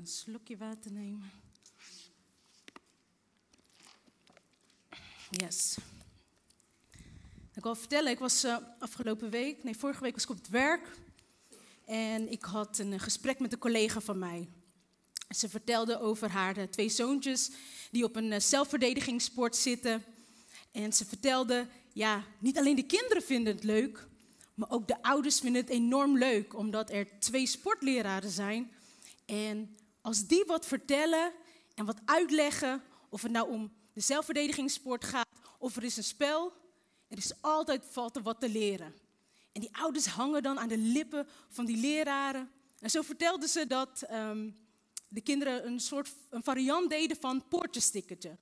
Een slokje water nemen. Yes. Ik wil vertellen, ik was eh, afgelopen week, nee vorige week was ik op het werk. En ik had een eh, gesprek met een collega van mij. Ze vertelde over haar eh, twee zoontjes die op een zelfverdedigingssport zitten. En ze vertelde, ja, niet alleen de kinderen vinden het leuk, maar ook de ouders vinden het enorm leuk, omdat er twee sportleraren zijn. En als die wat vertellen en wat uitleggen, of het nou om de zelfverdedigingssport gaat of er is een spel, er is altijd valt er wat te leren. En die ouders hangen dan aan de lippen van die leraren. En zo vertelden ze dat ehm, de kinderen een soort een variant deden van poortjestikkertje.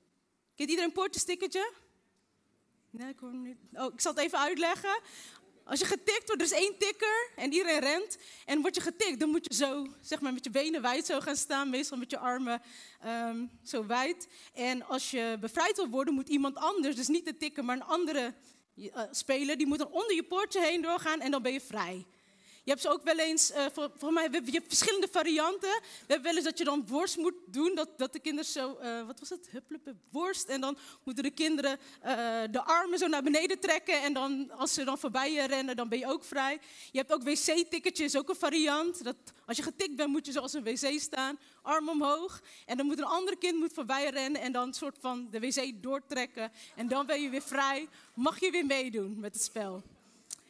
Kent iedereen een poortjestikkertje? Nee, ik hoor niet. Oh, ik zal het even uitleggen. Als je getikt wordt, er is één tikker en iedereen rent. En word je getikt, dan moet je zo, zeg maar, met je benen wijd zo gaan staan. Meestal met je armen ehm, zo wijd. En als je bevrijd wil worden, moet iemand anders, dus niet de tikker, maar een andere eh, speler, die moet dan onder je poortje heen doorgaan en dan ben je vrij. Je hebt ze ook wel eens, eh voor, voor mij, je hebt verschillende varianten. We hebben wel eens dat je dan worst moet doen, dat, dat de kinderen zo, eh, wat was het, huppelen, worst. En dan moeten de kinderen eh, de armen zo naar beneden trekken. En dan, als ze dan voorbij je rennen, dan ben je ook vrij. Je hebt ook wc-tikketje, is ook een variant. Dat, als je getikt bent, moet je zoals een wc staan, arm omhoog. En dan moet een ander kind moet voorbij rennen en dan soort van de wc doortrekken. En dan ben je weer vrij, mag je weer meedoen met het spel.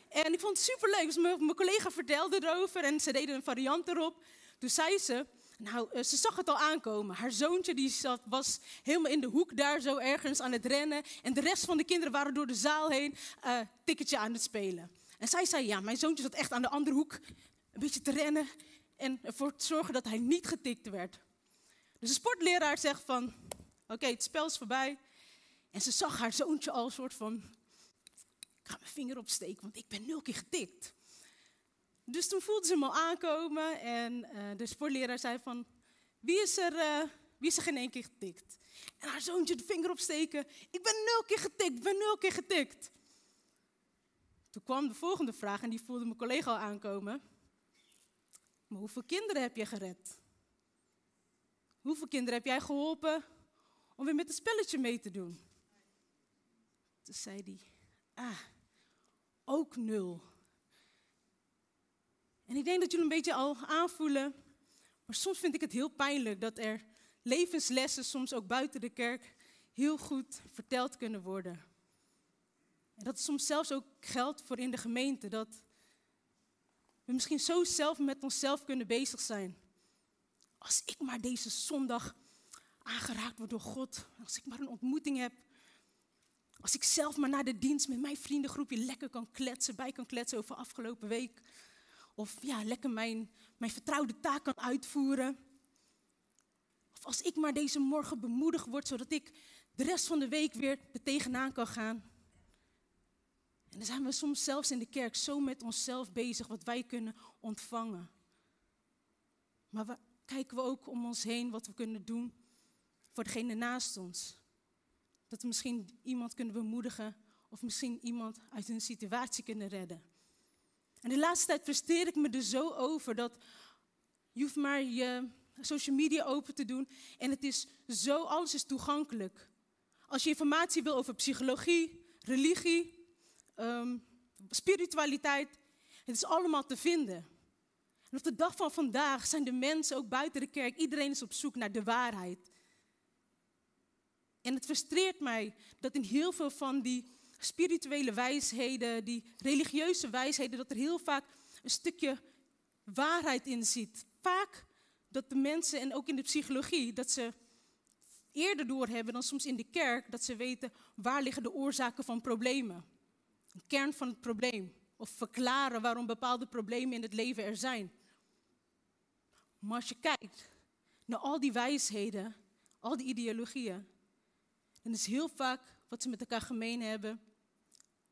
En ik vond het superleuk. Dus mijn, collega vertelde erover en ze deden een variant erop. Toen zei ze, nou, eh, ze zag het al aankomen. Haar zoontje die zat, was helemaal in de hoek daar zo ergens aan het rennen. En de rest van de kinderen waren door de zaal heen uh, tikketje aan het spelen. En zij zei, ja, mijn zoontje zat echt aan de andere hoek een beetje te rennen. En ervoor te zorgen dat hij niet getikt werd. Dus de sportleraar zegt van, oké, het spel is voorbij. En ze zag haar zoontje al soort van ga mijn vinger opsteken, want ik ben nul keer getikt. Dus toen voelde ze al aankomen en uh, de sportleraar zei van, wie is, er, uh, wie is er geen één keer getikt? En haar zoontje de vinger opsteken, ik ben nul keer getikt, ik ben nul keer getikt. Toen kwam de volgende vraag en die voelde mijn collega al aankomen. Maar hoeveel kinderen heb je gered? Hoeveel kinderen heb jij geholpen om weer met het spelletje mee te doen? Toen zei hij, ah, ook nul. En ik denk dat jullie een beetje al aanvoelen, maar soms vind ik het heel pijnlijk dat er levenslessen soms ook buiten de kerk heel goed verteld kunnen worden. En dat soms zelfs ook geldt voor in de gemeente, dat we misschien zo zelf met onszelf kunnen bezig zijn. Als ik maar deze zondag aangeraakt word door God, als ik maar een ontmoeting heb als ik zelf maar naar de dienst met mijn vriendengroepje lekker kan kletsen, bij kan kletsen over afgelopen week. Of ja, lekker mijn, mijn vertrouwde taak kan uitvoeren. Of als ik maar deze morgen bemoedigd word, zodat ik de rest van de week weer er tegenaan kan gaan. En dan zijn we soms zelfs in de kerk zo met onszelf bezig wat wij kunnen ontvangen. Maar we, kijken we ook om ons heen wat we kunnen doen voor degene naast ons. Dat we misschien iemand kunnen bemoedigen of misschien iemand uit een situatie kunnen redden. En de laatste tijd frustreer ik me er zo over dat je hoeft maar je social media open te doen en het is zo, alles is toegankelijk. Als je informatie wil over psychologie, religie, um, spiritualiteit, het is allemaal te vinden. En op de dag van vandaag zijn de mensen ook buiten de kerk, iedereen is op zoek naar de waarheid. En het frustreert mij dat in heel veel van die spirituele wijsheden, die religieuze wijsheden, dat er heel vaak een stukje waarheid in zit. Vaak dat de mensen, en ook in de psychologie, dat ze eerder doorhebben dan soms in de kerk, dat ze weten waar liggen de oorzaken van problemen. Een kern van het probleem. Of verklaren waarom bepaalde problemen in het leven er zijn. Maar als je kijkt naar al die wijsheden, al die ideologieën, dan is heel vaak wat ze met elkaar gemeen hebben,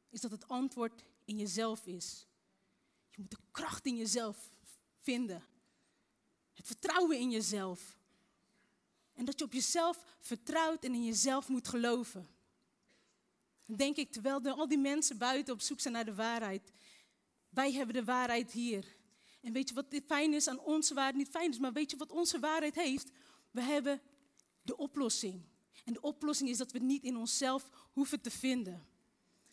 is dat het antwoord in jezelf is. Je moet de kracht in jezelf vinden. Het vertrouwen in jezelf. En dat je op jezelf vertrouwt en in jezelf moet geloven. Dan denk ik, terwijl er al die mensen buiten op zoek zijn naar de waarheid, wij hebben de waarheid hier. En weet je wat fijn is aan onze waarheid? Niet fijn is, maar weet je wat onze waarheid heeft? We hebben de oplossing. En de oplossing is dat we het niet in onszelf hoeven te vinden.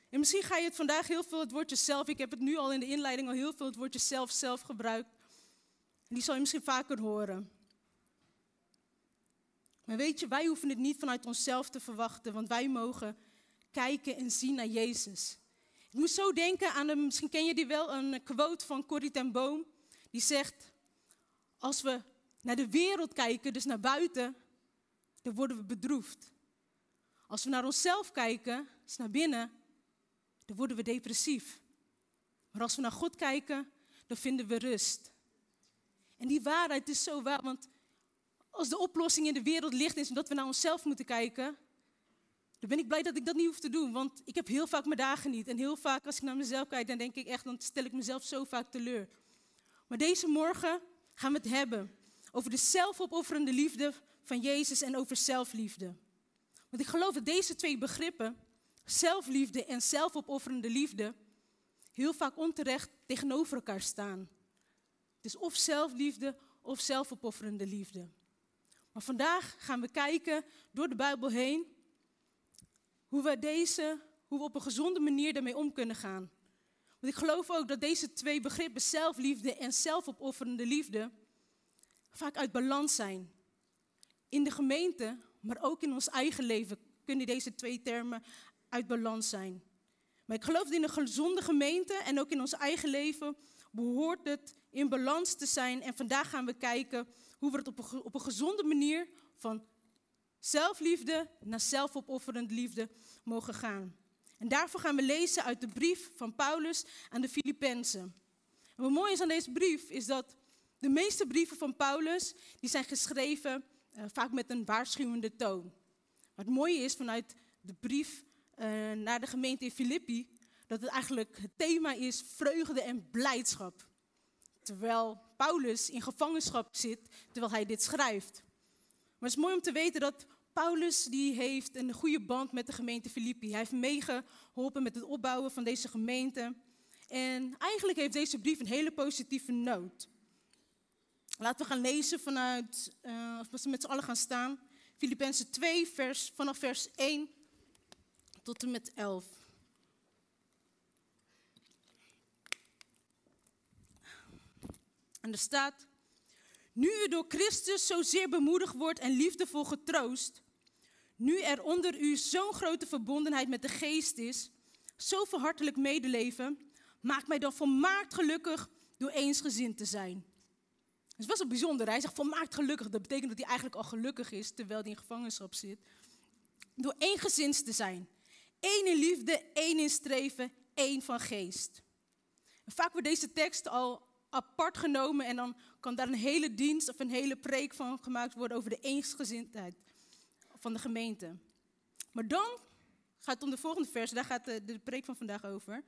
En misschien ga je het vandaag heel veel het woordje zelf. Ik heb het nu al in de inleiding al heel veel het woordje zelf, zelf gebruikt. En die zal je misschien vaker horen. Maar weet je, wij hoeven het niet vanuit onszelf te verwachten, want wij mogen kijken en zien naar Jezus. Ik moet zo denken aan, een, misschien ken je die wel, een quote van Corrie ten Boom. Die zegt, als we naar de wereld kijken, dus naar buiten, dan worden we bedroefd. Als we naar onszelf kijken, dus naar binnen, dan worden we depressief. Maar als we naar God kijken, dan vinden we rust. En die waarheid is zo waar, want als de oplossing in de wereld ligt is omdat we naar onszelf moeten kijken, dan ben ik blij dat ik dat niet hoef te doen. Want ik heb heel vaak mijn dagen niet. En heel vaak als ik naar mezelf kijk, dan denk ik echt, dan stel ik mezelf zo vaak teleur. Maar deze morgen gaan we het hebben over de zelfopofferende liefde van Jezus en over zelfliefde. Want ik geloof dat deze twee begrippen, zelfliefde en zelfopofferende liefde, heel vaak onterecht tegenover elkaar staan. Het is of zelfliefde of zelfopofferende liefde. Maar vandaag gaan we kijken door de Bijbel heen hoe we, deze, hoe we op een gezonde manier daarmee om kunnen gaan. Want ik geloof ook dat deze twee begrippen, zelfliefde en zelfopofferende liefde, vaak uit balans zijn. In de gemeente, maar ook in ons eigen leven kunnen deze twee termen uit balans zijn. Maar ik geloof dat in een gezonde gemeente en ook in ons eigen leven behoort het in balans te zijn. En vandaag gaan we kijken hoe we het op een, op een gezonde manier van zelfliefde naar zelfopofferend liefde mogen gaan. En daarvoor gaan we lezen uit de brief van Paulus aan de Filippenzen. En wat mooi is aan deze brief is dat de meeste brieven van Paulus die zijn geschreven uh, vaak met een waarschuwende toon. Wat mooi is vanuit de brief uh, naar de gemeente in Filippi, dat het eigenlijk het thema is vreugde en blijdschap. Terwijl Paulus in gevangenschap zit, terwijl hij dit schrijft. Maar het is mooi om te weten dat Paulus die heeft een goede band met de gemeente Filippi. Hij heeft meegeholpen met het opbouwen van deze gemeente. En eigenlijk heeft deze brief een hele positieve noot. Laten we gaan lezen vanuit, uh, of we met z'n allen gaan staan. Filippenzen 2, vers, vanaf vers 1 tot en met 11. En er staat, nu u door Christus zozeer bemoedigd wordt en liefdevol getroost, nu er onder u zo'n grote verbondenheid met de geest is, zoveel hartelijk medeleven, maakt mij dan volmaakt gelukkig door eensgezind te zijn. Het is best wel bijzonder. Hij zegt volmaakt gelukkig. Dat betekent dat hij eigenlijk al gelukkig is terwijl hij in gevangenschap zit. Door eensgezind te zijn. Eén in liefde, één in streven, één van geest. vaak wordt deze tekst al apart genomen en dan kan daar een hele dienst of een hele preek van gemaakt worden over de eensgezindheid van de gemeente. Maar dan gaat het om de volgende vers, daar gaat de, de preek van vandaag over.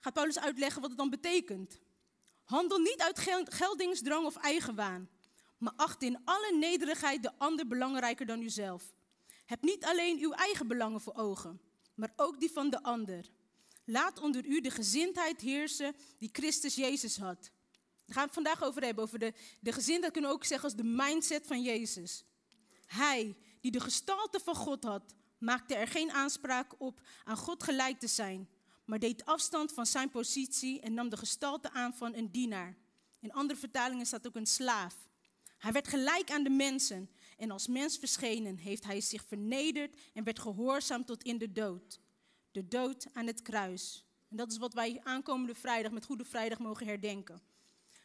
Gaat Paulus uitleggen wat het dan betekent. Handel niet uit geldingsdrang of eigenwaan, maar acht in alle nederigheid de ander belangrijker dan uzelf. Heb niet alleen uw eigen belangen voor ogen, maar ook die van de ander. Laat onder u de gezindheid heersen die Christus Jezus had. Daar gaan we het vandaag over hebben, over de, de gezindheid kunnen we ook zeggen als de mindset van Jezus. Hij, die de gestalte van God had, maakte er geen aanspraak op aan God gelijk te zijn, maar deed afstand van zijn positie en nam de gestalte aan van een dienaar. In andere vertalingen staat ook een slaaf. Hij werd gelijk aan de mensen en als mens verschenen heeft hij zich vernederd en werd gehoorzaam tot in de dood. De dood aan het kruis. En dat is wat wij aankomende vrijdag met Goede Vrijdag mogen herdenken.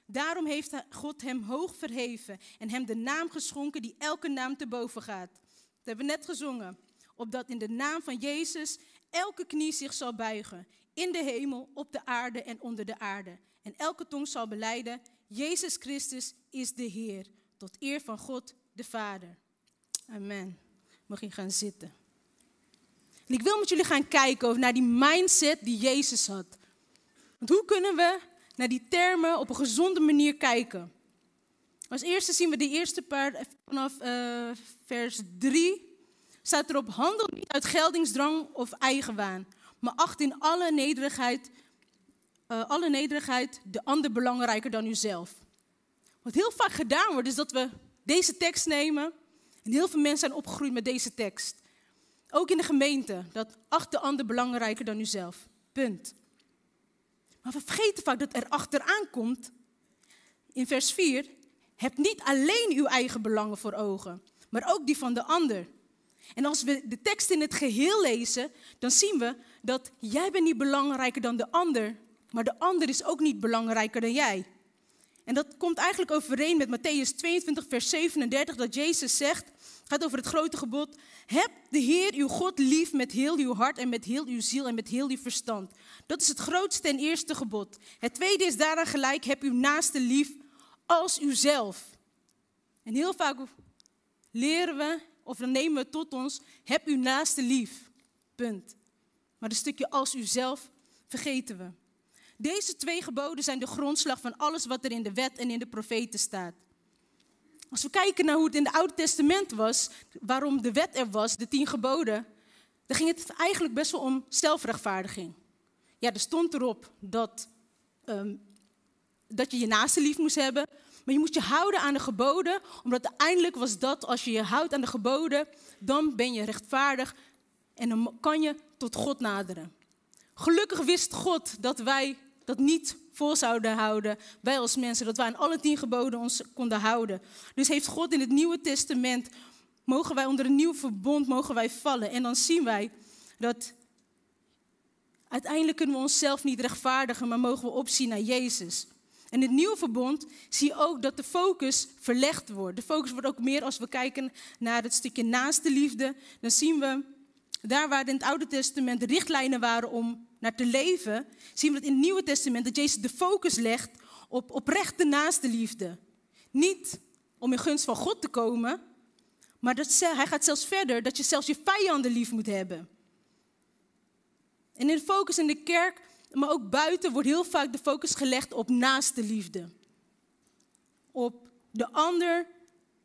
Daarom heeft God hem hoog verheven en hem de naam geschonken die elke naam te boven gaat. Dat hebben we net gezongen. Opdat in de naam van Jezus elke knie zich zal buigen. In de hemel, op de aarde en onder de aarde. En elke tong zal beleiden, Jezus Christus is de Heer. tot eer van God de Vader. Amen. Mag je gaan zitten. En ik wil met jullie gaan kijken naar die mindset die Jezus had. Want hoe kunnen we naar die termen op een gezonde manier kijken? Als eerste zien we de eerste paar, vanaf uh, vers 3, staat erop, handel niet uit geldingsdrang of eigenwaan, maar acht in alle nederigheid, uh, alle nederigheid de ander belangrijker dan uzelf. Wat heel vaak gedaan wordt, is dat we deze tekst nemen, en heel veel mensen zijn opgegroeid met deze tekst. Ook in de gemeente, dat acht de ander belangrijker dan uzelf. Punt. Maar we vergeten vaak dat er achteraan komt, in vers 4, heb niet alleen uw eigen belangen voor ogen, maar ook die van de ander. En als we de tekst in het geheel lezen, dan zien we dat jij bent niet belangrijker dan de ander, maar de ander is ook niet belangrijker dan jij. En dat komt eigenlijk overeen met Matthäus 22, vers 37, dat Jezus zegt, gaat over het grote gebod, heb de Heer uw God lief met heel uw hart en met heel uw ziel en met heel uw verstand. Dat is het grootste en eerste gebod. Het tweede is daaraan gelijk, heb uw naaste lief als uzelf. En heel vaak leren we, of dan nemen we tot ons, heb uw naaste lief. Punt. Maar een stukje als uzelf vergeten we. Deze twee geboden zijn de grondslag van alles wat er in de wet en in de profeten staat. Als we kijken naar hoe het in het Oude Testament was, waarom de wet er was, de tien geboden, dan ging het eigenlijk best wel om zelfrechtvaardiging. Ja, er stond erop dat, um, dat je je naaste lief moest hebben, maar je moest je houden aan de geboden, omdat uiteindelijk was dat, als je je houdt aan de geboden, dan ben je rechtvaardig en dan kan je tot God naderen. Gelukkig wist God dat wij dat niet vol zouden houden, wij als mensen, dat wij aan alle tien geboden ons konden houden. Dus heeft God in het Nieuwe Testament, mogen wij onder een nieuw verbond, mogen wij vallen. En dan zien wij dat uiteindelijk kunnen we onszelf niet rechtvaardigen, maar mogen we opzien naar Jezus. In het nieuwe verbond zie je ook dat de focus verlegd wordt. De focus wordt ook meer als we kijken naar het stukje naaste liefde. Dan zien we daar waar in het Oude Testament de richtlijnen waren om naar te leven, zien we dat in het Nieuwe Testament dat Jezus de focus legt op oprechte naaste liefde. Niet om in gunst van God te komen, maar dat, hij gaat zelfs verder dat je zelfs je vijanden lief moet hebben. En in de focus in de kerk, maar ook buiten, wordt heel vaak de focus gelegd op naaste liefde. Op de ander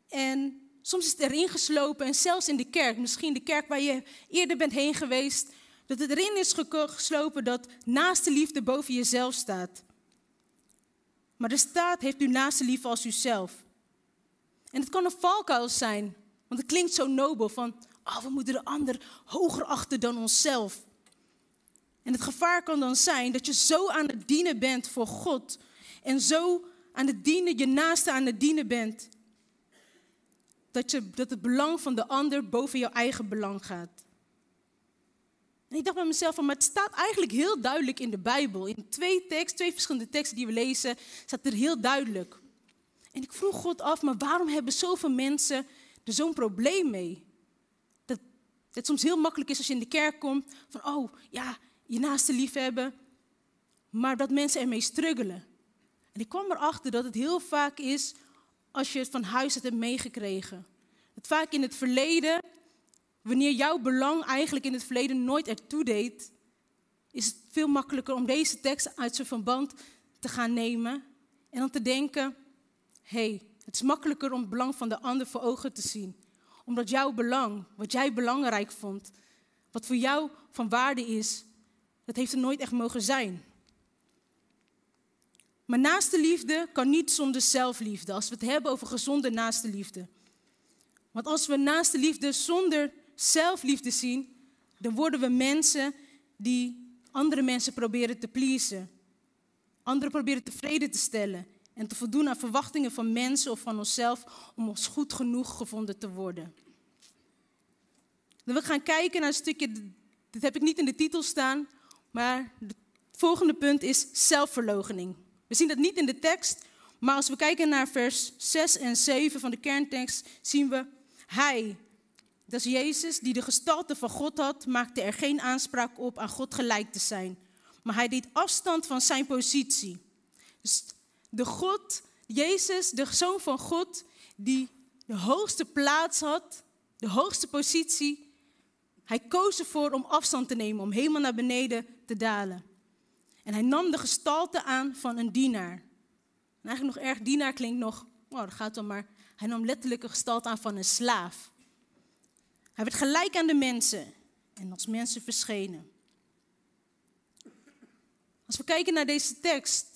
en soms is het erin geslopen en zelfs in de kerk, misschien de kerk waar je eerder bent heen geweest, dat het erin is geslopen dat naaste liefde boven jezelf staat. Maar de staat heeft u naaste liefde als uzelf. En het kan een valkuil zijn, want het klinkt zo nobel van, oh, we moeten de ander hoger achten dan onszelf. En het gevaar kan dan zijn dat je zo aan het dienen bent voor God en zo aan het dienen, je naaste aan het dienen bent, dat, je, dat het belang van de ander boven jouw eigen belang gaat. En ik dacht bij mezelf, van, maar het staat eigenlijk heel duidelijk in de Bijbel. In twee teksten, twee verschillende teksten die we lezen, staat er heel duidelijk. En ik vroeg God af, maar waarom hebben zoveel mensen er zo'n probleem mee? Dat het soms heel makkelijk is als je in de kerk komt, van oh ja, je naaste liefhebben, maar dat mensen ermee struggelen. En ik kwam erachter dat het heel vaak is als je het van huis uit hebt meegekregen. Dat vaak in het verleden wanneer jouw belang eigenlijk in het verleden nooit ertoe deed, is het veel makkelijker om deze tekst uit zijn verband te gaan nemen en dan te denken: hé, hey, het is makkelijker om het belang van de ander voor ogen te zien. Omdat jouw belang, wat jij belangrijk vond, wat voor jou van waarde is, dat heeft er nooit echt mogen zijn. Maar naaste liefde kan niet zonder zelfliefde, als we het hebben over gezonde naaste liefde. Want als we naaste liefde zonder zelfliefde zien, dan worden we mensen die andere mensen proberen te pleasen. Anderen proberen tevreden te stellen en te voldoen aan verwachtingen van mensen of van onszelf om ons goed genoeg gevonden te worden. we gaan kijken naar een stukje, dit heb ik niet in de titel staan, maar het volgende punt is zelfverloochening. We zien dat niet in de tekst, maar als we kijken naar vers 6 en 7 van de kerntekst, zien we hij, dat is Jezus, die de gestalte van God had, maakte er geen aanspraak op aan God gelijk te zijn. Maar hij deed afstand van zijn positie. Dus de God, Jezus, de zoon van God, die de hoogste plaats had, de hoogste positie, hij koos ervoor om afstand te nemen, om helemaal naar beneden te dalen. En hij nam de gestalte aan van een dienaar. En eigenlijk nog erg, dienaar klinkt nog, oh, dat gaat dan maar. Hij nam letterlijk een gestalte aan van een slaaf. Hij werd gelijk aan de mensen en als mensen verschenen. Als we kijken naar deze tekst,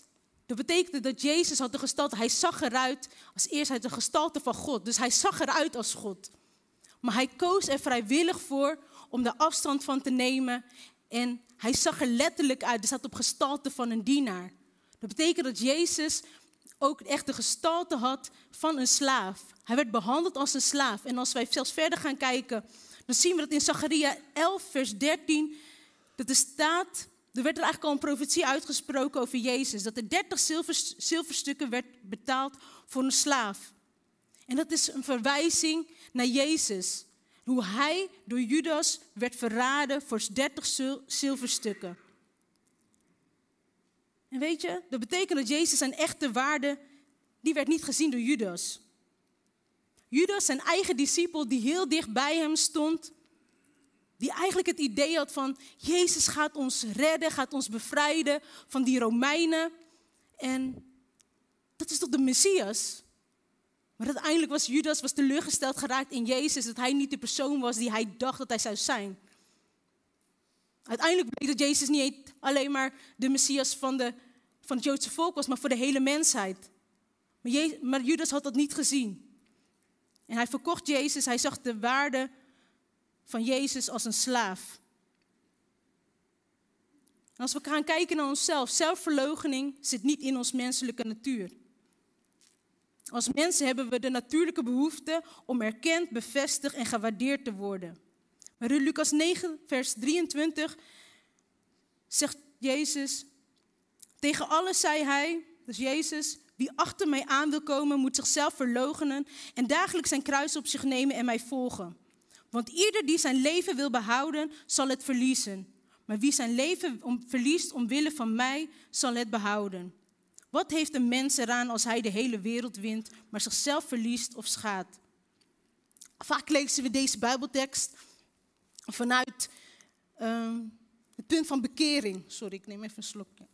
dat betekende dat Jezus had de gestalte, hij zag eruit als eerst uit de gestalte van God. Dus hij zag eruit als God. Maar hij koos er vrijwillig voor om de afstand van te nemen. En hij zag er letterlijk uit, er staat op gestalte van een dienaar. Dat betekent dat Jezus ook echt de gestalte had van een slaaf. Hij werd behandeld als een slaaf. En als wij zelfs verder gaan kijken, dan zien we dat in Zacharia 11, vers 13, dat er staat, er werd er eigenlijk al een profetie uitgesproken over Jezus, dat er 30 zilver, zilverstukken werd betaald voor een slaaf. En dat is een verwijzing naar Jezus. Hoe hij door Judas werd verraden voor 30 zilverstukken. En weet je, dat betekent dat Jezus zijn echte waarde, die werd niet gezien door Judas. Judas, zijn eigen discipel, die heel dicht bij hem stond, die eigenlijk het idee had van, Jezus gaat ons redden, gaat ons bevrijden van die Romeinen. En dat is toch de Messias? Maar uiteindelijk was Judas was teleurgesteld geraakt in Jezus, dat hij niet de persoon was die hij dacht dat hij zou zijn. Uiteindelijk bleek dat Jezus niet alleen maar de Messias van, de, van het Joodse volk was, maar voor de hele mensheid. Maar, maar Judas had dat niet gezien. En hij verkocht Jezus, hij zag de waarde van Jezus als een slaaf. Als we gaan kijken naar onszelf, zelfverloochening zit niet in ons menselijke natuur. Als mensen hebben we de natuurlijke behoefte om erkend, bevestigd en gewaardeerd te worden. Maar in Lucas 9, vers 23 zegt Jezus, tegen alles zei hij, dus Jezus, wie achter mij aan wil komen, moet zichzelf verloochenen en dagelijks zijn kruis op zich nemen en mij volgen. Want ieder die zijn leven wil behouden, zal het verliezen. Maar wie zijn leven om, verliest omwille van mij, zal het behouden. Wat heeft een mens eraan als hij de hele wereld wint, maar zichzelf verliest of schaadt? Vaak lezen we deze Bijbeltekst vanuit uh, het punt van bekering. Sorry, ik neem even een slokje.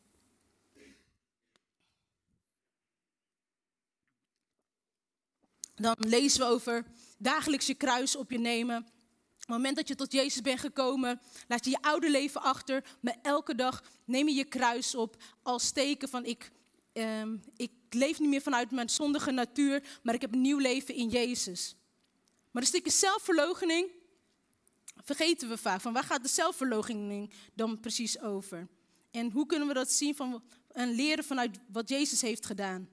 Dan lezen we over dagelijks je kruis op je nemen. Op het moment dat je tot Jezus bent gekomen, laat je je oude leven achter. Maar elke dag neem je je kruis op als teken van ik, um, ik leef niet meer vanuit mijn zondige natuur, maar ik heb een nieuw leven in Jezus. Maar een stukje zelfverloochening vergeten we vaak. Van waar gaat de zelfverloochening dan precies over? En hoe kunnen we dat zien van, en leren vanuit wat Jezus heeft gedaan?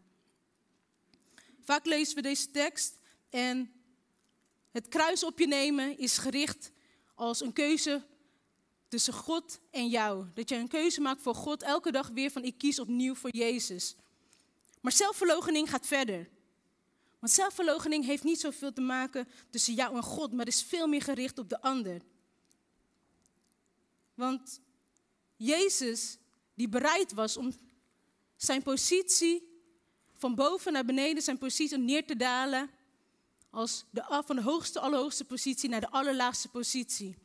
Vaak lezen we deze tekst en het kruis op je nemen is gericht als een keuze tussen God en jou. Dat je een keuze maakt voor God elke dag weer van ik kies opnieuw voor Jezus. Maar zelfverloochening gaat verder. Want zelfverloochening heeft niet zoveel te maken tussen jou en God, maar is veel meer gericht op de ander. Want Jezus, die bereid was om zijn positie van boven naar beneden zijn positie neer te dalen. Als de, van de hoogste, allerhoogste positie naar de allerlaagste positie.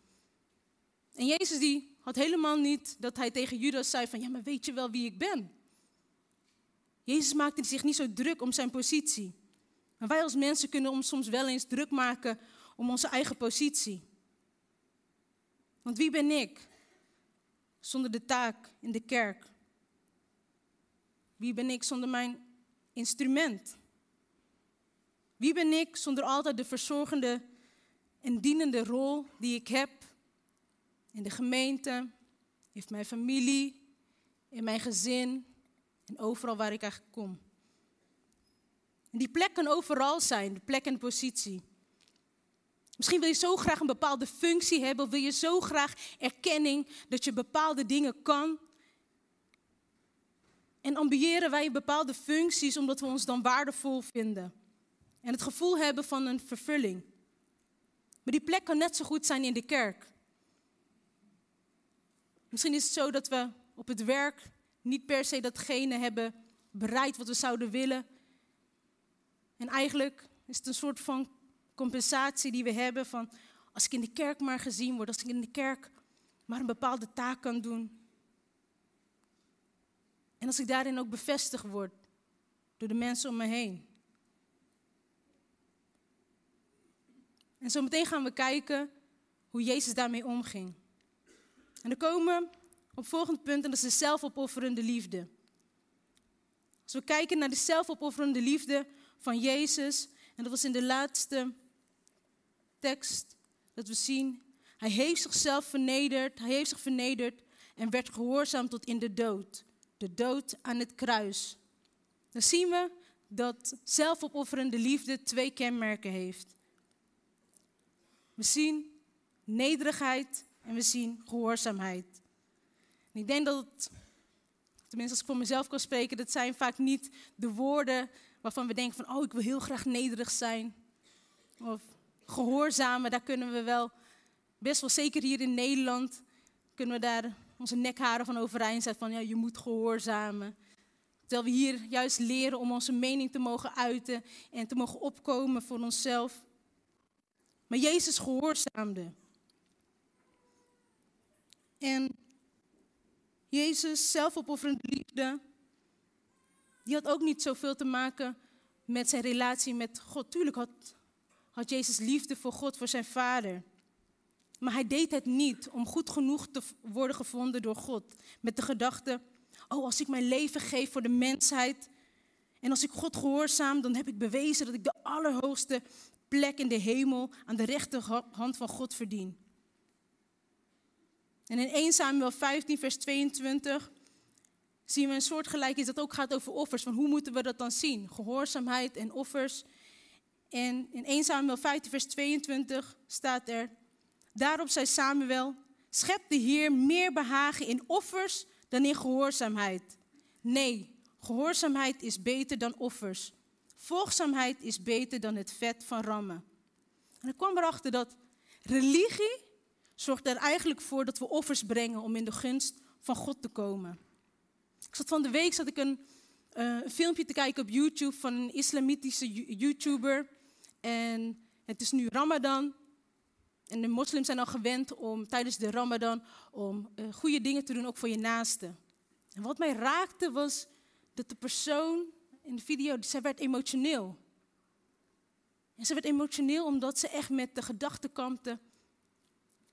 En Jezus die had helemaal niet dat hij tegen Judas zei van, ja maar weet je wel wie ik ben? Jezus maakte zich niet zo druk om zijn positie. Maar wij als mensen kunnen ons soms wel eens druk maken om onze eigen positie. Want wie ben ik zonder de taak in de kerk? Wie ben ik zonder mijn instrument? Wie ben ik zonder altijd de verzorgende en dienende rol die ik heb in de gemeente, in mijn familie, in mijn gezin en overal waar ik eigenlijk kom? En die plek kan overal zijn, de plek en de positie. Misschien wil je zo graag een bepaalde functie hebben, of wil je zo graag erkenning dat je bepaalde dingen kan, en ambiëren wij bepaalde functies omdat we ons dan waardevol vinden. En het gevoel hebben van een vervulling. Maar die plek kan net zo goed zijn in de kerk. Misschien is het zo dat we op het werk niet per se datgene hebben bereikt wat we zouden willen. En eigenlijk is het een soort van compensatie die we hebben van als ik in de kerk maar gezien word, als ik in de kerk maar een bepaalde taak kan doen. En als ik daarin ook bevestigd word door de mensen om me heen. En zo meteen gaan we kijken hoe Jezus daarmee omging. En dan komen we op het volgende punt en dat is de zelfopofferende liefde. Als we kijken naar de zelfopofferende liefde van Jezus, en dat was in de laatste tekst dat we zien, hij heeft zichzelf vernederd, hij heeft zich vernederd en werd gehoorzaam tot in de dood. De dood aan het kruis. Dan zien we dat zelfopofferende liefde twee kenmerken heeft. We zien nederigheid en we zien gehoorzaamheid. Ik denk dat tenminste als ik voor mezelf kan spreken, dat zijn vaak niet de woorden waarvan we denken van, oh ik wil heel graag nederig zijn. Of gehoorzamen, daar kunnen we wel, best wel zeker hier in Nederland, kunnen we daar onze nekharen van overeind zetten van, ja je moet gehoorzamen. Terwijl we hier juist leren om onze mening te mogen uiten en te mogen opkomen voor onszelf. Maar Jezus gehoorzaamde. En Jezus, zelfopofferende liefde, die had ook niet zoveel te maken met zijn relatie met God. Tuurlijk had, had Jezus liefde voor God, voor zijn vader. Maar hij deed het niet om goed genoeg te worden gevonden door God. Met de gedachte, oh als ik mijn leven geef voor de mensheid en als ik God gehoorzaam, dan heb ik bewezen dat ik de allerhoogste plek in de hemel aan de rechterhand van God verdien. En in 1 Samuel 15, vers 22 zien we een soort iets dat ook gaat over offers. Van hoe moeten we dat dan zien? Gehoorzaamheid en offers. En in 1 Samuel 15, vers 22 staat er: Daarop zei Samuel: Schep de Heer meer behagen in offers dan in gehoorzaamheid. Nee, gehoorzaamheid is beter dan offers. Volgzaamheid is beter dan het vet van rammen. En ik kwam erachter dat religie zorgt er eigenlijk voor dat we offers brengen om in de gunst van God te komen. Ik zat van de week zat ik een, een filmpje te kijken op YouTube van een islamitische YouTuber. En het is nu Ramadan. En de moslims zijn al gewend om tijdens de Ramadan om uh, goede dingen te doen, ook voor je naaste. En wat mij raakte was dat de persoon in de video, zij werd emotioneel. En ze werd emotioneel omdat ze echt met de gedachte kampte,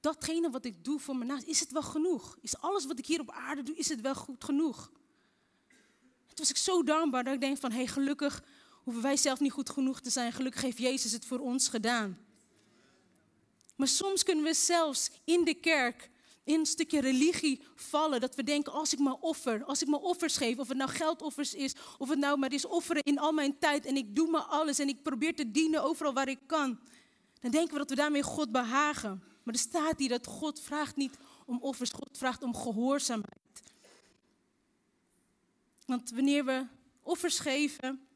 datgene wat ik doe voor mijn naast, is het wel genoeg? Is alles wat ik hier op aarde doe, is het wel goed genoeg? Toen was ik zo dankbaar dat ik denk van, hé hey, gelukkig hoeven wij zelf niet goed genoeg te zijn. Gelukkig heeft Jezus het voor ons gedaan. Maar soms kunnen we zelfs in de kerk in een stukje religie vallen. Dat we denken, als ik maar offer, als ik maar offers geef, of het nou geldoffers is, of het nou maar is offeren in al mijn tijd en ik doe maar alles en ik probeer te dienen overal waar ik kan. Dan denken we dat we daarmee God behagen. Maar er staat hier dat God vraagt niet om offers, God vraagt om gehoorzaamheid. Want wanneer we offers geven,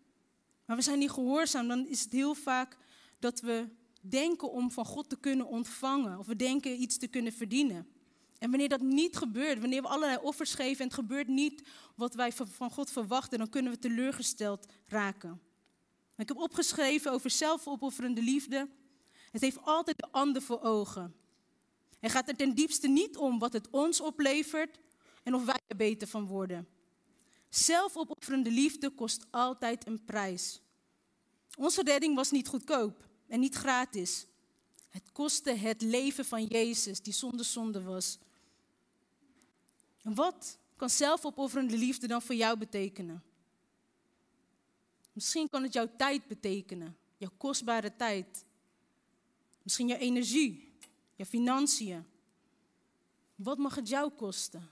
maar we zijn niet gehoorzaam, dan is het heel vaak dat we denken om van God te kunnen ontvangen. Of we denken iets te kunnen verdienen. En wanneer dat niet gebeurt, wanneer we allerlei offers geven en het gebeurt niet wat wij van God verwachten, dan kunnen we teleurgesteld raken. Ik heb opgeschreven over zelfopofferende liefde. Het heeft altijd de ander voor ogen. Het gaat er ten diepste niet om wat het ons oplevert en of wij er beter van worden. Zelfopofferende liefde kost altijd een prijs. Onze redding was niet goedkoop en niet gratis. Het kostte het leven van Jezus, die zonder zonde was. En wat kan zelfopofferende liefde dan voor jou betekenen? Misschien kan het jouw tijd betekenen, jouw kostbare tijd. Misschien jouw energie, jouw financiën. Wat mag het jou kosten?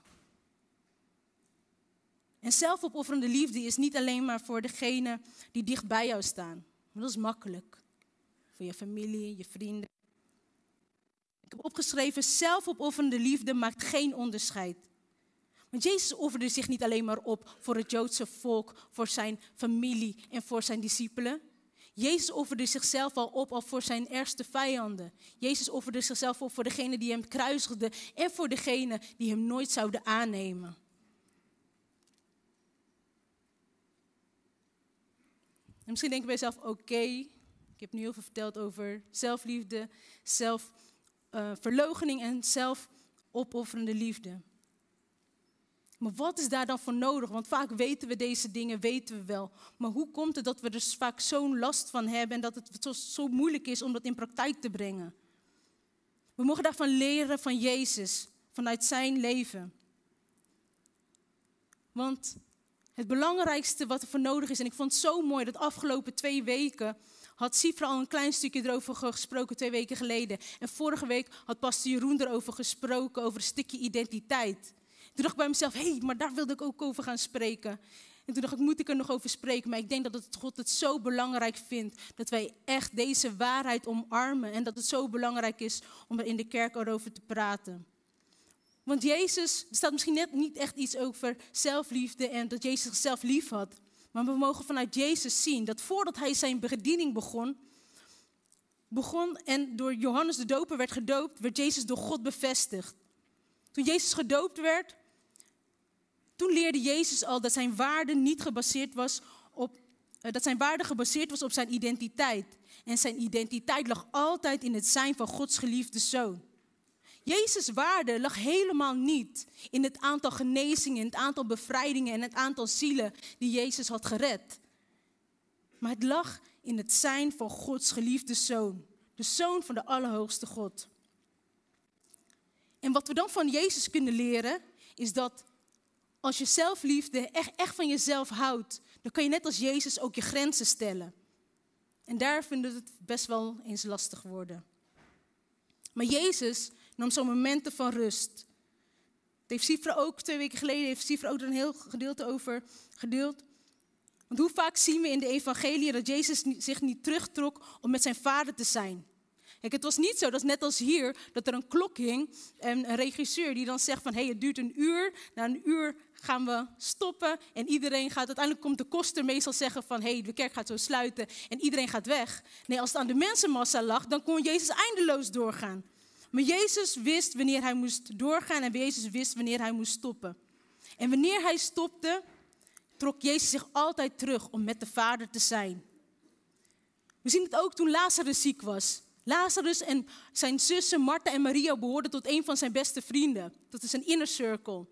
En zelfopofferende liefde is niet alleen maar voor degene die dicht bij jou staan. Dat is makkelijk. Voor je familie, je vrienden. Ik heb opgeschreven, zelfopofferende liefde maakt geen onderscheid. Want Jezus offerde zich niet alleen maar op voor het Joodse volk, voor zijn familie en voor zijn discipelen. Jezus offerde zichzelf al op al voor zijn ergste vijanden. Jezus offerde zichzelf op voor degene die hem kruisigden en voor degene die hem nooit zouden aannemen. En misschien denk je bij jezelf, oké, Ik heb nu heel veel verteld over zelfliefde, zelfverloochening en zelfopofferende liefde. Maar wat is daar dan voor nodig? Want vaak weten we deze dingen, weten we wel. Maar hoe komt het dat we er vaak zo'n last van hebben en dat het zo, zo moeilijk is om dat in praktijk te brengen? We mogen daarvan leren van Jezus, vanuit zijn leven. Want het belangrijkste wat er voor nodig is, en ik vond het zo mooi dat afgelopen twee weken had Sifra al een klein stukje erover gesproken, twee weken geleden. En vorige week had pastor Jeroen erover gesproken, over een stukje identiteit. Toen dacht ik bij mezelf, hé, hey, maar daar wilde ik ook over gaan spreken. En toen dacht ik, moet ik er nog over spreken? Maar ik denk dat het God het zo belangrijk vindt dat wij echt deze waarheid omarmen. En dat het zo belangrijk is om er in de kerk over te praten. Want Jezus, er staat misschien net niet echt iets over zelfliefde en dat Jezus zichzelf lief had. Maar we mogen vanuit Jezus zien dat voordat hij zijn bediening begon, begon en door Johannes de Doper werd gedoopt, werd Jezus door God bevestigd. Toen Jezus gedoopt werd, toen leerde Jezus al dat zijn waarde niet gebaseerd was op eh, dat zijn waarde gebaseerd was op zijn identiteit. En zijn identiteit lag altijd in het zijn van Gods geliefde zoon. Jezus' waarde lag helemaal niet in het aantal genezingen, in het aantal bevrijdingen en het aantal zielen die Jezus had gered. Maar het lag in het zijn van Gods geliefde zoon, de zoon van de Allerhoogste God. En wat we dan van Jezus kunnen leren, is dat als je zelfliefde echt, echt van jezelf houdt, dan kan je net als Jezus ook je grenzen stellen. En daar vinden we het best wel eens lastig worden. Maar Jezus nam zo'n momenten van rust. Heeft Sifra ook twee weken geleden, heeft Sifra ook er een heel gedeelte over gedeeld. Want hoe vaak zien we in de evangelie dat Jezus zich niet terugtrok om met zijn vader te zijn? Kijk, het was niet zo, dat is net als hier, dat er een klok hing en een regisseur die dan zegt van, hé, hey, het duurt een uur. Na een uur gaan we stoppen en iedereen gaat, uiteindelijk komt de koster meestal zeggen van, hé, hey, de kerk gaat zo sluiten en iedereen gaat weg. Nee, als het aan de mensenmassa lag, dan kon Jezus eindeloos doorgaan. Maar Jezus wist wanneer hij moest doorgaan en Jezus wist wanneer hij moest stoppen. En wanneer hij stopte, trok Jezus zich altijd terug om met de Vader te zijn. We zien het ook toen Lazarus ziek was. Lazarus en zijn zussen Martha en Maria behoorden tot een van zijn beste vrienden. Dat is een inner circle.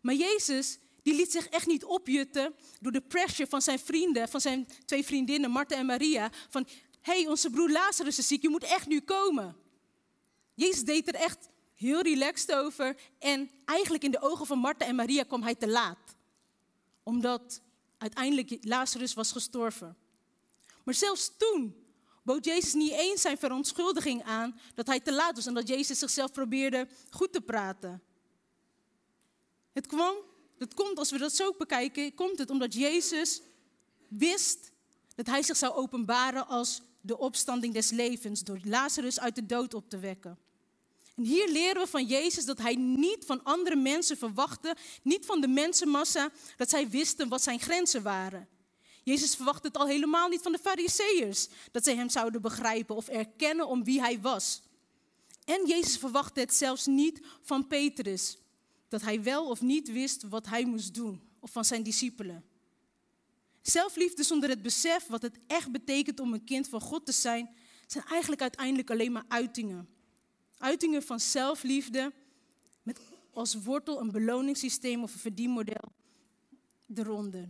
Maar Jezus, die liet zich echt niet opjutten door de pressure van zijn vrienden, van zijn twee vriendinnen, Martha en Maria. Van, hé, hey, onze broer Lazarus is ziek, je moet echt nu komen. Jezus deed er echt heel relaxed over. En eigenlijk in de ogen van Martha en Maria kwam hij te laat. Omdat uiteindelijk Lazarus was gestorven. Maar zelfs toen bood Jezus niet eens zijn verontschuldiging aan dat hij te laat was en dat Jezus zichzelf probeerde goed te praten. Het kwam, het komt als we dat zo bekijken, komt het omdat Jezus wist dat hij zich zou openbaren als de opstanding des levens door Lazarus uit de dood op te wekken. En hier leren we van Jezus dat hij niet van andere mensen verwachtte, niet van de mensenmassa, dat zij wisten wat zijn grenzen waren. Jezus verwachtte het al helemaal niet van de Fariseërs, dat zij hem zouden begrijpen of erkennen om wie hij was. En Jezus verwachtte het zelfs niet van Petrus, dat hij wel of niet wist wat hij moest doen, of van zijn discipelen. Zelfliefde zonder het besef wat het echt betekent om een kind van God te zijn, zijn eigenlijk uiteindelijk alleen maar uitingen. Uitingen van zelfliefde met als wortel een beloningssysteem of een verdienmodel eronder.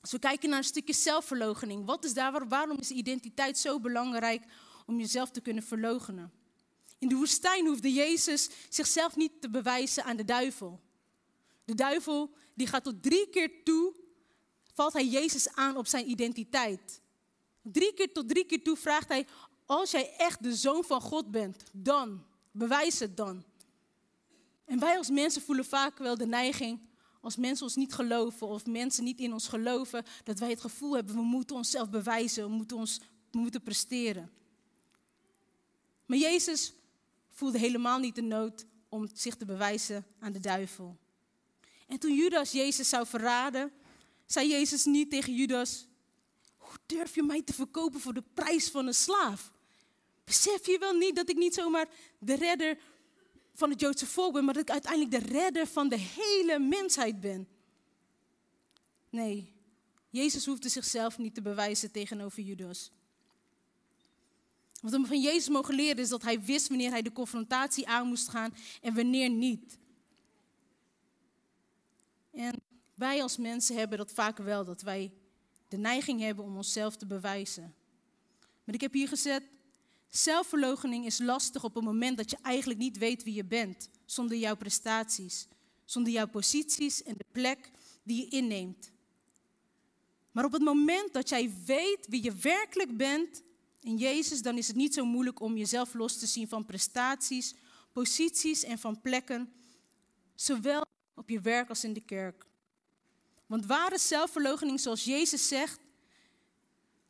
Als we kijken naar een stukje zelfverloochening, wat is daar, waarom is identiteit zo belangrijk om jezelf te kunnen verloochenen? In de woestijn hoefde Jezus zichzelf niet te bewijzen aan de duivel. De duivel die gaat tot drie keer toe, valt hij Jezus aan op zijn identiteit. Drie keer tot drie keer toe vraagt hij, als jij echt de zoon van God bent, dan, bewijs het dan. En wij als mensen voelen vaak wel de neiging, als mensen ons niet geloven of mensen niet in ons geloven, dat wij het gevoel hebben, we moeten onszelf bewijzen, we moeten, ons, we moeten presteren. Maar Jezus voelde helemaal niet de nood om zich te bewijzen aan de duivel. En toen Judas Jezus zou verraden, zei Jezus niet tegen Judas, hoe durf je mij te verkopen voor de prijs van een slaaf? Besef je wel niet dat ik niet zomaar de redder van het Joodse volk ben, maar dat ik uiteindelijk de redder van de hele mensheid ben? Nee, Jezus hoefde zichzelf niet te bewijzen tegenover Judas. Wat we van Jezus mogen leren is dat hij wist wanneer hij de confrontatie aan moest gaan en wanneer niet. En wij als mensen hebben dat vaak wel, dat wij de neiging hebben om onszelf te bewijzen. Maar ik heb hier gezet, zelfverloochening is lastig op het moment dat je eigenlijk niet weet wie je bent, zonder jouw prestaties, zonder jouw posities en de plek die je inneemt. Maar op het moment dat jij weet wie je werkelijk bent in Jezus, dan is het niet zo moeilijk om jezelf los te zien van prestaties, posities en van plekken, zowel op je werk als in de kerk. Want ware zelfverloochening, zoals Jezus zegt,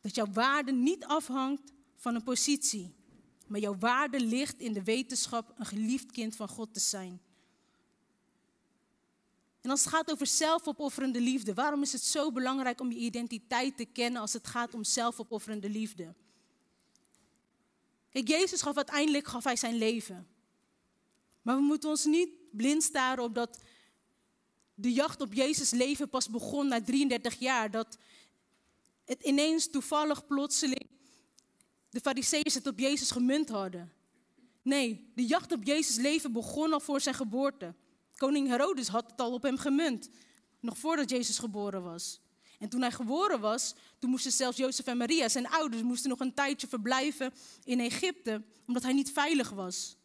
dat jouw waarde niet afhangt van een positie, maar jouw waarde ligt in de wetenschap een geliefd kind van God te zijn. En als het gaat over zelfopofferende liefde, waarom is het zo belangrijk om je identiteit te kennen als het gaat om zelfopofferende liefde? Kijk, Jezus gaf uiteindelijk gaf hij zijn leven. Maar we moeten ons niet blind staren op dat de jacht op Jezus leven pas begon na 33 jaar. Dat het ineens toevallig plotseling de fariseeërs het op Jezus gemunt hadden. Nee, de jacht op Jezus leven begon al voor zijn geboorte. Koning Herodes had het al op hem gemunt, nog voordat Jezus geboren was. En toen hij geboren was, toen moesten zelfs Jozef en Maria, zijn ouders, moesten nog een tijdje verblijven in Egypte, omdat hij niet veilig was.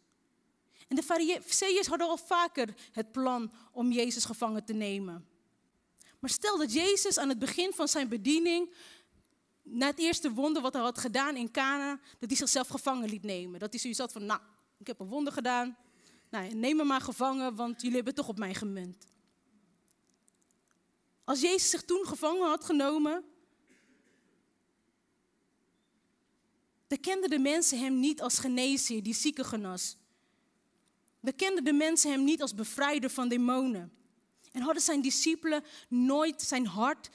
En de Fariseeërs hadden al vaker het plan om Jezus gevangen te nemen. Maar stel dat Jezus aan het begin van zijn bediening, na het eerste wonder wat hij had gedaan in Cana, dat hij zichzelf gevangen liet nemen. Dat hij zoiets had van, nou, ik heb een wonder gedaan, nou, neem me maar gevangen, want jullie hebben toch op mij gemunt. Als Jezus zich toen gevangen had genomen, dan kenden de mensen hem niet als geneesheer die zieken genas. Dan kenden de mensen hem niet als bevrijder van demonen. En hadden zijn discipelen nooit zijn hart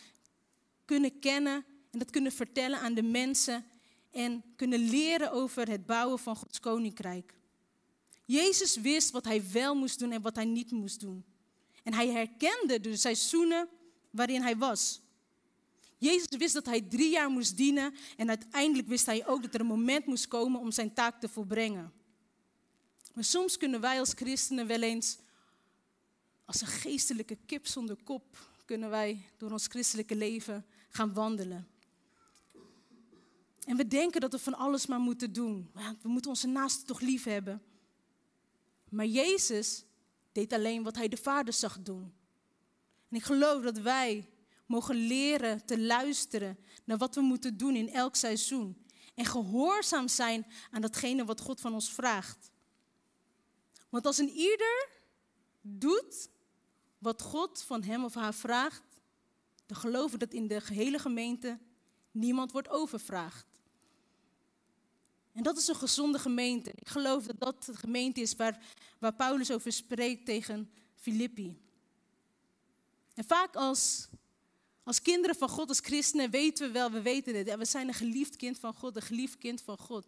kunnen kennen en dat kunnen vertellen aan de mensen en kunnen leren over het bouwen van Gods koninkrijk. Jezus wist wat hij wel moest doen en wat hij niet moest doen. En hij herkende de seizoenen waarin hij was. Jezus wist dat hij drie jaar moest dienen en uiteindelijk wist hij ook dat er een moment moest komen om zijn taak te volbrengen. Maar soms kunnen wij als christenen wel eens, als een geestelijke kip zonder kop, kunnen wij door ons christelijke leven gaan wandelen. En we denken dat we van alles maar moeten doen. We moeten onze naasten toch lief hebben. Maar Jezus deed alleen wat hij de Vader zag doen. En ik geloof dat wij mogen leren te luisteren naar wat we moeten doen in elk seizoen. En gehoorzaam zijn aan datgene wat God van ons vraagt. Want als een ieder doet wat God van hem of haar vraagt, dan geloven dat in de gehele gemeente niemand wordt overvraagd. En dat is een gezonde gemeente. Ik geloof dat dat de gemeente is waar, waar Paulus over spreekt tegen Filippi. En vaak als, als kinderen van God, als christenen, weten we wel, we weten dit. We zijn een geliefd kind van God, een geliefd kind van God.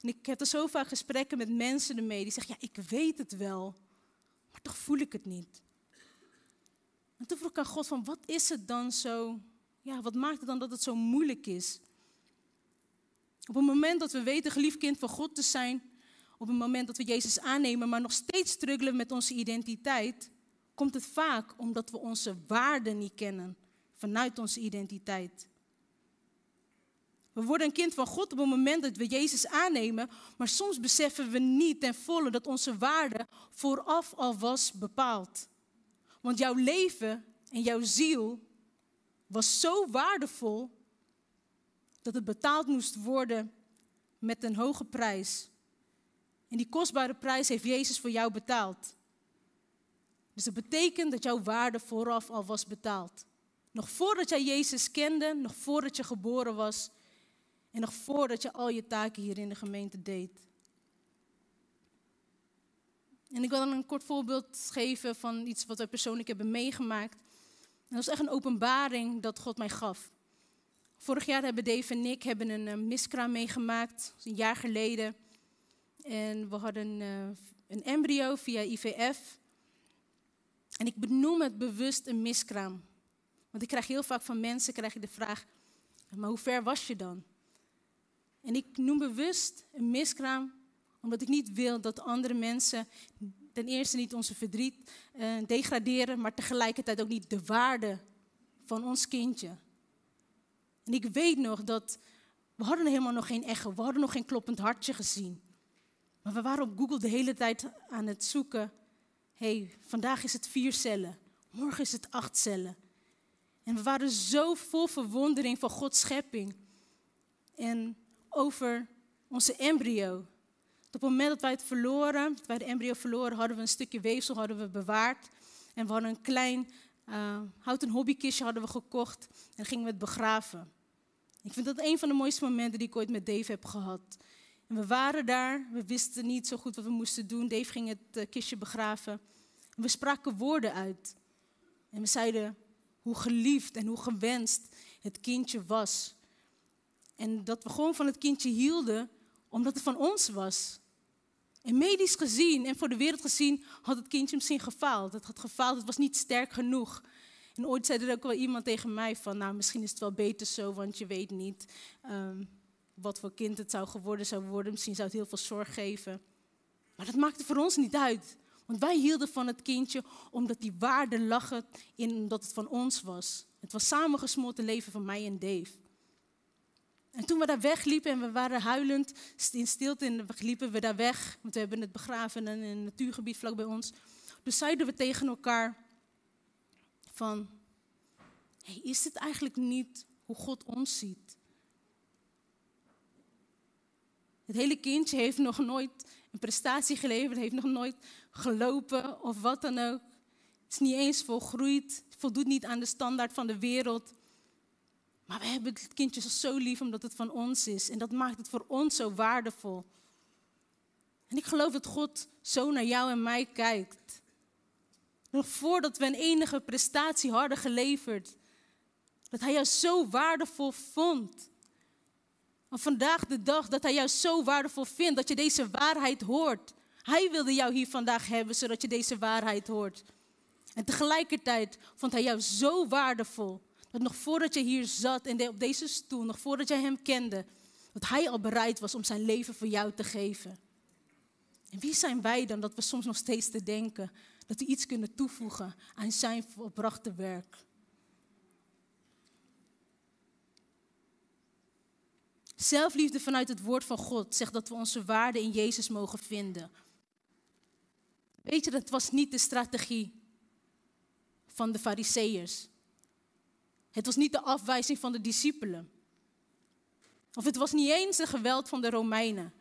En ik heb er zo vaak gesprekken met mensen ermee die zeggen, ja, ik weet het wel, maar toch voel ik het niet. En toen vroeg ik aan God van, wat is het dan zo, ja, wat maakt het dan dat het zo moeilijk is? Op het moment dat we weten geliefd kind van God te zijn, op het moment dat we Jezus aannemen, maar nog steeds struggelen met onze identiteit, komt het vaak omdat we onze waarden niet kennen vanuit onze identiteit. We worden een kind van God op het moment dat we Jezus aannemen, maar soms beseffen we niet ten volle dat onze waarde vooraf al was bepaald. Want jouw leven en jouw ziel was zo waardevol dat het betaald moest worden met een hoge prijs. En die kostbare prijs heeft Jezus voor jou betaald. Dus dat betekent dat jouw waarde vooraf al was betaald. Nog voordat jij Jezus kende, nog voordat je geboren was en nog voordat je al je taken hier in de gemeente deed. En ik wil dan een kort voorbeeld geven van iets wat wij persoonlijk hebben meegemaakt. En dat was echt een openbaring dat God mij gaf. Vorig jaar hebben Dave en ik hebben een uh, miskraam meegemaakt, een jaar geleden. En we hadden uh, een embryo via IVF. En ik benoem het bewust een miskraam. Want ik krijg heel vaak van mensen krijg je de vraag, maar hoe ver was je dan? En ik noem bewust een miskraam, omdat ik niet wil dat andere mensen ten eerste niet onze verdriet uh, degraderen, maar tegelijkertijd ook niet de waarde van ons kindje. En ik weet nog dat we hadden helemaal nog geen echo, we hadden nog geen kloppend hartje gezien. Maar we waren op Google de hele tijd aan het zoeken. hey, vandaag is het vier cellen, morgen is het acht cellen. En we waren zo vol verwondering van Gods schepping. En over onze embryo. Op het moment dat wij het verloren, dat wij de embryo verloren, hadden we een stukje weefsel hadden we bewaard. En we hadden een klein uh, houten hobbykistje hadden we gekocht en gingen we het begraven. Ik vind dat een van de mooiste momenten die ik ooit met Dave heb gehad. En we waren daar, we wisten niet zo goed wat we moesten doen. Dave ging het uh, kistje begraven. En we spraken woorden uit. En we zeiden hoe geliefd en hoe gewenst het kindje was. En dat we gewoon van het kindje hielden omdat het van ons was. En medisch gezien en voor de wereld gezien had het kindje misschien gefaald. Het had gefaald, het was niet sterk genoeg. En ooit zei er ook wel iemand tegen mij van, nou misschien is het wel beter zo, want je weet niet um, wat voor kind het zou geworden zou worden. Misschien zou het heel veel zorg geven. Maar dat maakte voor ons niet uit. Want wij hielden van het kindje omdat die waarde lag in omdat het van ons was. Het was samengesmolten leven van mij en Dave. En toen we daar wegliepen en we waren huilend in stilte en liepen we daar weg, want we hebben het begraven in een natuurgebied vlak bij ons. Dus zeiden we tegen elkaar van, hey, is dit eigenlijk niet hoe God ons ziet? Het hele kindje heeft nog nooit een prestatie geleverd, heeft nog nooit gelopen of wat dan ook. Het is niet eens volgroeid, voldoet niet aan de standaard van de wereld. Maar we hebben het kindje zo lief omdat het van ons is. En dat maakt het voor ons zo waardevol. En ik geloof dat God zo naar jou en mij kijkt. Nog voordat we een enige prestatie hadden geleverd. Dat Hij jou zo waardevol vond. En vandaag de dag dat Hij jou zo waardevol vindt dat je deze waarheid hoort. Hij wilde jou hier vandaag hebben zodat je deze waarheid hoort. En tegelijkertijd vond Hij jou zo waardevol dat nog voordat je hier zat en op deze stoel, nog voordat jij hem kende, dat hij al bereid was om zijn leven voor jou te geven. En wie zijn wij dan dat we soms nog steeds te denken dat we iets kunnen toevoegen aan zijn volbrachte werk? Zelfliefde vanuit het woord van God zegt dat we onze waarde in Jezus mogen vinden. Weet je, dat was niet de strategie van de Fariseërs. Het was niet de afwijzing van de discipelen. Of het was niet eens de geweld van de Romeinen,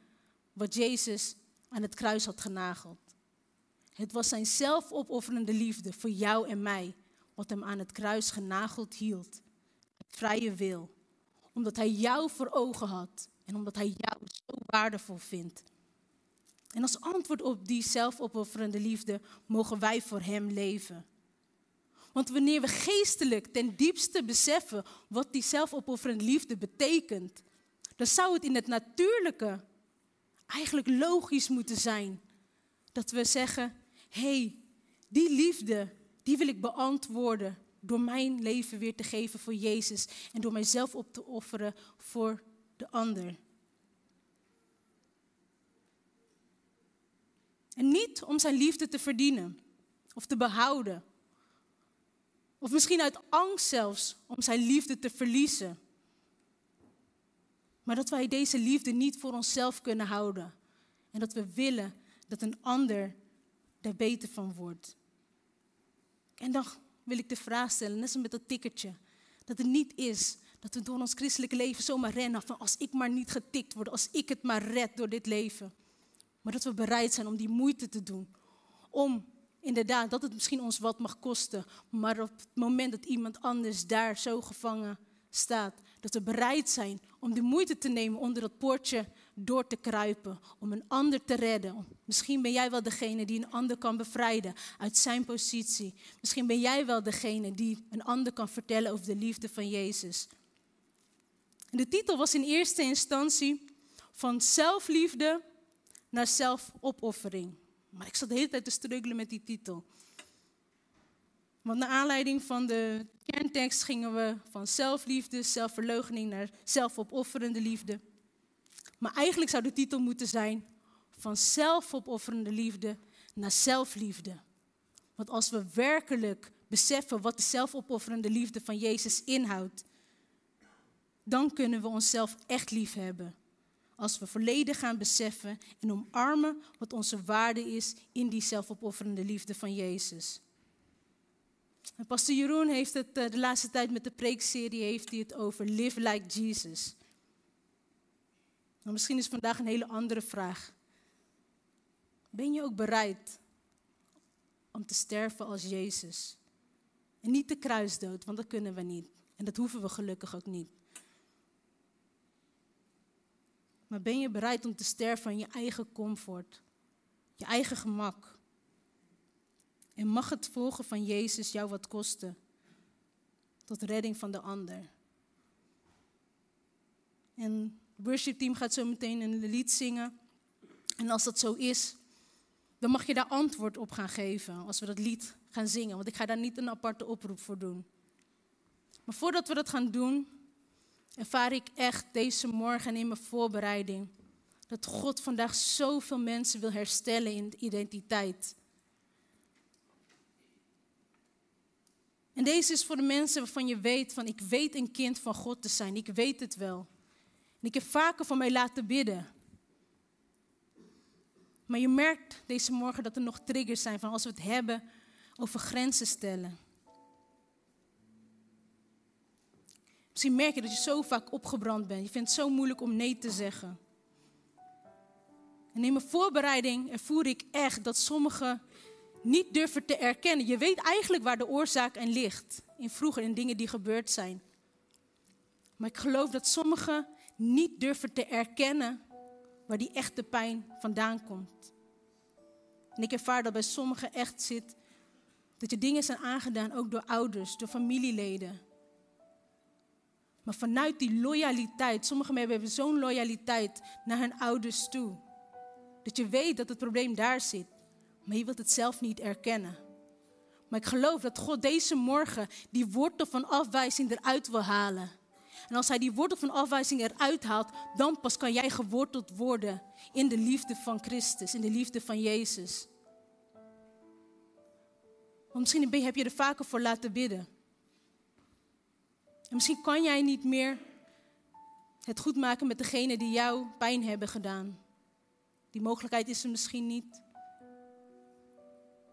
wat Jezus aan het kruis had genageld. Het was zijn zelfopofferende liefde voor jou en mij, wat hem aan het kruis genageld hield. Vrije wil, omdat hij jou voor ogen had en omdat hij jou zo waardevol vindt. En als antwoord op die zelfopofferende liefde mogen wij voor hem leven. Want wanneer we geestelijk ten diepste beseffen wat die zelfopofferende liefde betekent, dan zou het in het natuurlijke eigenlijk logisch moeten zijn dat we zeggen: hey, die liefde, die wil ik beantwoorden door mijn leven weer te geven voor Jezus en door mijzelf op te offeren voor de ander. En niet om zijn liefde te verdienen of te behouden of misschien uit angst zelfs om zijn liefde te verliezen. Maar dat wij deze liefde niet voor onszelf kunnen houden. En dat we willen dat een ander er beter van wordt. En dan wil ik de vraag stellen, net als met dat tikkertje. Dat het niet is dat we door ons christelijke leven zomaar rennen van als ik maar niet getikt word, als ik het maar red door dit leven. Maar dat we bereid zijn om die moeite te doen. Om inderdaad, dat het misschien ons wat mag kosten. Maar op het moment dat iemand anders daar zo gevangen staat, dat we bereid zijn om de moeite te nemen onder dat poortje door te kruipen, om een ander te redden. Misschien ben jij wel degene die een ander kan bevrijden uit zijn positie. Misschien ben jij wel degene die een ander kan vertellen over de liefde van Jezus. de titel was in eerste instantie van zelfliefde naar zelfopoffering. Maar ik zat de hele tijd te struggelen met die titel. Want naar aanleiding van de kerntekst gingen we van zelfliefde, zelfverloochening naar zelfopofferende liefde. Maar eigenlijk zou de titel moeten zijn van zelfopofferende liefde naar zelfliefde. Want als we werkelijk beseffen wat de zelfopofferende liefde van Jezus inhoudt, dan kunnen we onszelf echt lief hebben. Als we volledig gaan beseffen en omarmen wat onze waarde is in die zelfopofferende liefde van Jezus. En Pastor Jeroen heeft het eh, de laatste tijd met de preekserie heeft hij het over Live Like Jesus. Maar misschien is vandaag een hele andere vraag. Ben je ook bereid om te sterven als Jezus? En niet de kruisdood, want dat kunnen we niet. En dat hoeven we gelukkig ook niet. Maar ben je bereid om te sterven aan je eigen comfort, je eigen gemak? En mag het volgen van Jezus jou wat kosten? Tot redding van de ander. En worship team gaat zo meteen een lied zingen. En als dat zo is, dan mag je daar antwoord op gaan geven als we dat lied gaan zingen. Want ik ga daar niet een aparte oproep voor doen. Maar voordat we dat gaan doen, ervaar ik echt deze morgen in mijn voorbereiding dat God vandaag zoveel mensen wil herstellen in de identiteit. En deze is voor de mensen waarvan je weet van ik weet een kind van God te zijn. Ik weet het wel. En ik heb vaker van mij laten bidden. Maar je merkt deze morgen dat er nog triggers zijn van als we het hebben over grenzen stellen. Misschien merk je dat je zo vaak opgebrand bent. Je vindt het zo moeilijk om nee te zeggen. En in mijn voorbereiding ervoer ik echt dat sommigen niet durven te erkennen. Je weet eigenlijk waar de oorzaak in ligt. In vroeger, in dingen die gebeurd zijn. Maar ik geloof dat sommigen niet durven te erkennen waar die echte pijn vandaan komt. En ik ervaar dat bij sommigen echt zit dat je dingen zijn aangedaan, ook door ouders, door familieleden. Maar vanuit die loyaliteit, sommige mensen hebben zo'n loyaliteit naar hun ouders toe. Dat je weet dat het probleem daar zit, maar je wilt het zelf niet erkennen. Maar ik geloof dat God deze morgen die wortel van afwijzing eruit wil halen. En als hij die wortel van afwijzing eruit haalt, dan pas kan jij geworteld worden in de liefde van Christus, in de liefde van Jezus. Want misschien heb je er vaker voor laten bidden. En misschien kan jij niet meer het goed maken met degene die jou pijn hebben gedaan. Die mogelijkheid is er misschien niet.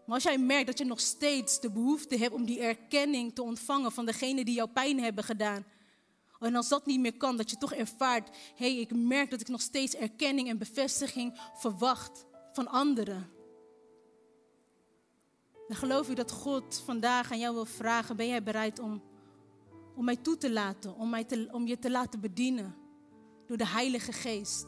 Maar als jij merkt dat je nog steeds de behoefte hebt om die erkenning te ontvangen van degene die jou pijn hebben gedaan. En als dat niet meer kan, dat je toch ervaart, hé, hey, ik merk dat ik nog steeds erkenning en bevestiging verwacht van anderen. Dan geloof ik dat God vandaag aan jou wil vragen, ben jij bereid om, om mij toe te laten, om, mij te, om je te laten bedienen door de Heilige Geest.